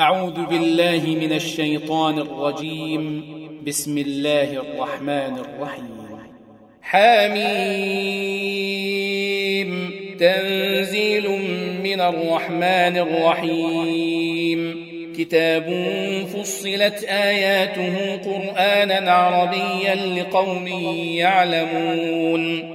أعوذ بالله من الشيطان الرجيم. بسم الله الرحمن الرحيم. حميم. تنزيل من الرحمن الرحيم. كتاب فصلت آياته قرآنا عربيا لقوم يعلمون.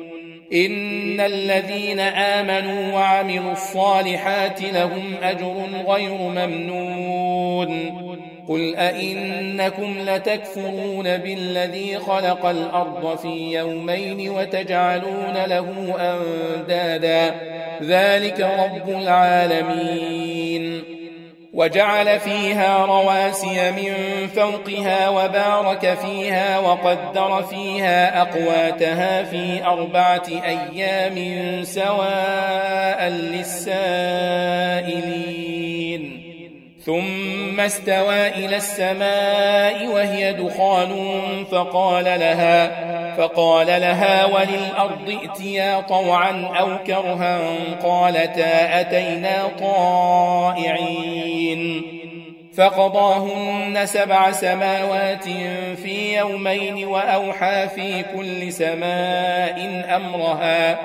إن الذين آمنوا وعملوا الصالحات لهم أجر غير ممنون. قل أئنكم لتكفرون بالذي خلق الأرض في يومين وتجعلون له أندادا. ذلك رب العالمين. وجعل فيها رواسي من فوقها وبارك فيها وقدر فيها أقواتها في أربعة أيام سواء للسائلين. ثم استوى إلى السماء وهي دخان فقال لها فقال لها وللأرض ائتيا طوعا أو كرها قالتا أتينا طائعين فقضاهن سبع سماوات في يومين وأوحى في كل سماء أمرها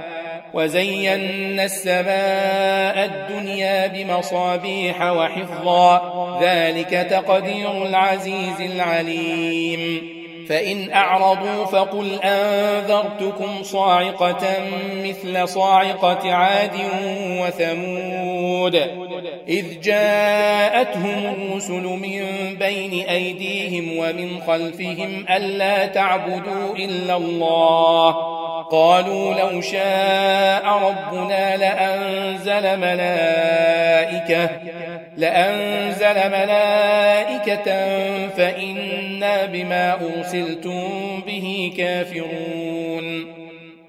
وزينا السماء الدنيا بمصابيح وحفظا. ذلك تقدير العزيز العليم. فإن أعرضوا فقل أنذرتكم صاعقة مثل صاعقة عاد وثمود. إذ جاءتهم الرسل من بين أيديهم ومن خلفهم ألا تعبدوا إلا الله. قالوا لو شاء ربنا لأنزل ملائكة لأنزل ملائكة فإنا بما أرسلتم به كافرون.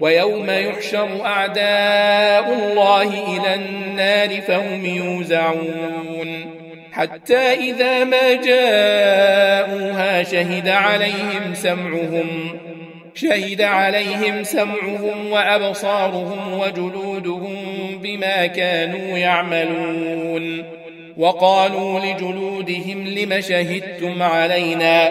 ويوم يحشر أعداء الله إلى النار فهم يوزعون. حتى إذا ما جاءوها شهد عليهم سمعهم شهد عليهم سمعهم وأبصارهم وجلودهم بما كانوا يعملون. وقالوا لجلودهم لم شهدتم علينا؟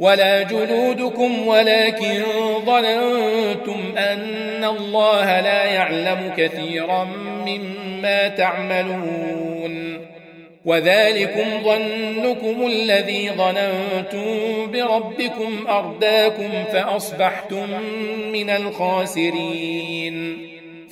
ولا جلودكم ولكن ظننتم أن الله لا يعلم كثيرا مما تعملون. وذلكم ظنكم الذي ظننتم بربكم أرداكم فأصبحتم من الخاسرين.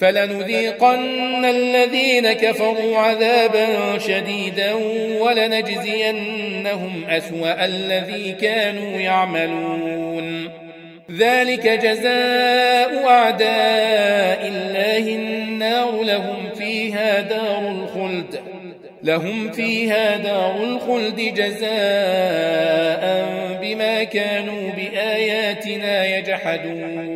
فلنذيقن الذين كفروا عذابا شديدا ولنجزينهم أسوأ الذي كانوا يعملون. ذلك جزاء أعداء الله النار لهم فيها دار الخلد. لهم فيها دار الخلد جزاء بما كانوا بآياتنا يجحدون.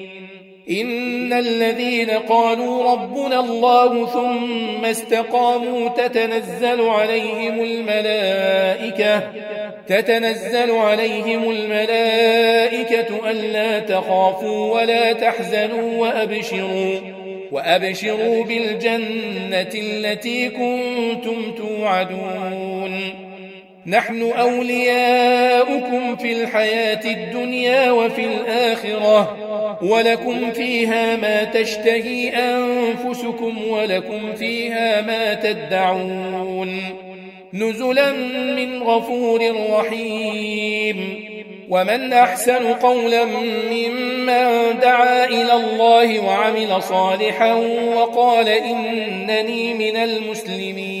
إن الذين قالوا ربنا الله ثم استقاموا تتنزل عليهم الملائكة تتنزل عليهم الملائكة ألا تخافوا ولا تحزنوا وأبشروا وأبشروا بالجنة التي كنتم توعدون. نحن أولياؤكم في الحياة الدنيا وفي الآخرة ولكم فيها ما تشتهي أنفسكم ولكم فيها ما تدعون. نزلا من غفور رحيم. ومن أحسن قولا ممن دعا إلى الله وعمل صالحا وقال إنني من المسلمين.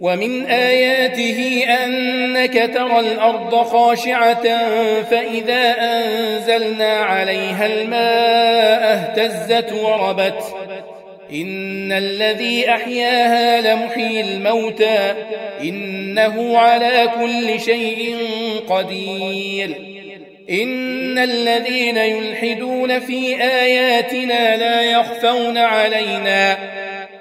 ومن آياته أنك ترى الأرض خاشعة فإذا أنزلنا عليها الماء اهتزت وربت. إن الذي أحياها لمحيي الموتى. إنه على كل شيء قدير. إن الذين يلحدون في آياتنا لا يخفون علينا.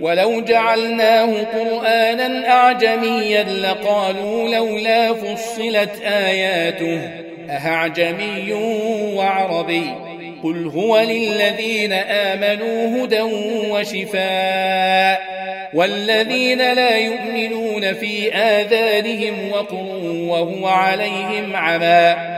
ولو جعلناه قرآنا أعجميا لقالوا لولا فصلت آياته. أهعجمي وعربي. قل هو للذين آمنوا هدى وشفاء. والذين لا يؤمنون في آذانهم وقر وهو عليهم عمى.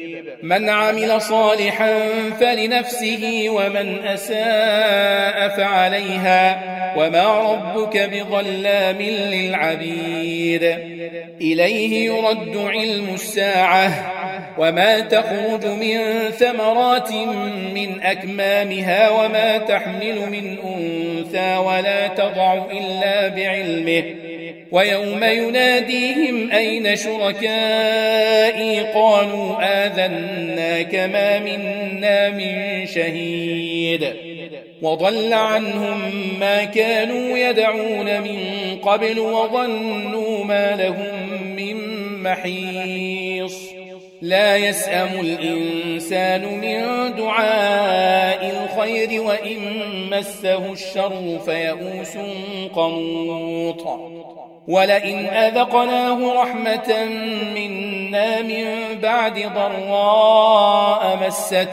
من عمل صالحا فلنفسه ومن أساء فعليها وما ربك بظلام للعبيد. إليه يرد علم الساعة وما تخرج من ثمرات من أكمامها وما تحمل من أنثى ولا تضع إلا بعلمه. ويوم يناديهم أين شركائي؟ قالوا آذناك ما منا من شهيد. وضل عنهم ما كانوا يدعون من قبل وظنوا ما لهم من محيص. لا يسأم الإنسان من دعاء الخير وإن مسه الشر فيئوس قنوط. ولئن أذقناه رحمة منا من بعد ضراء مسته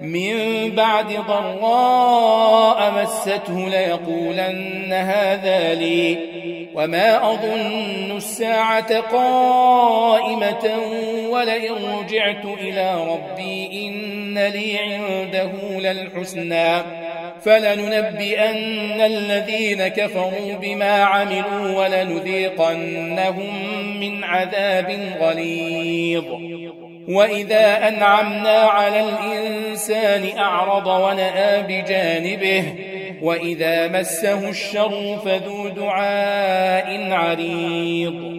من بعد ضراء مسته ليقولن هذا لي. وما أظن الساعة قائمة ولئن رجعت إلى ربي إن لي عنده للحسنى. فلننبئن الذين كفروا بما عملوا ولنذيقنهم من عذاب غليظ. وإذا أنعمنا على الإنسان أعرض ونأى بجانبه وإذا مسه الشر فذو دعاء عريض.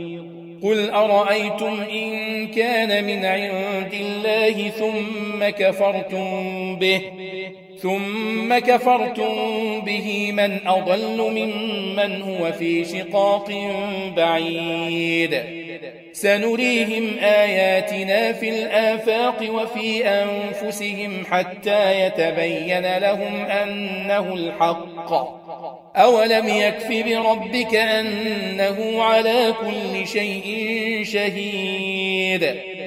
قل أرأيتم إن كان من عند الله ثم كفرتم به؟ ثم كفرتم به من أضل ممن هو في شقاق بعيد. سنريهم آياتنا في الآفاق وفي أنفسهم حتى يتبين لهم أنه الحق. أولم يكف بربك أنه على كل شيء شهيد.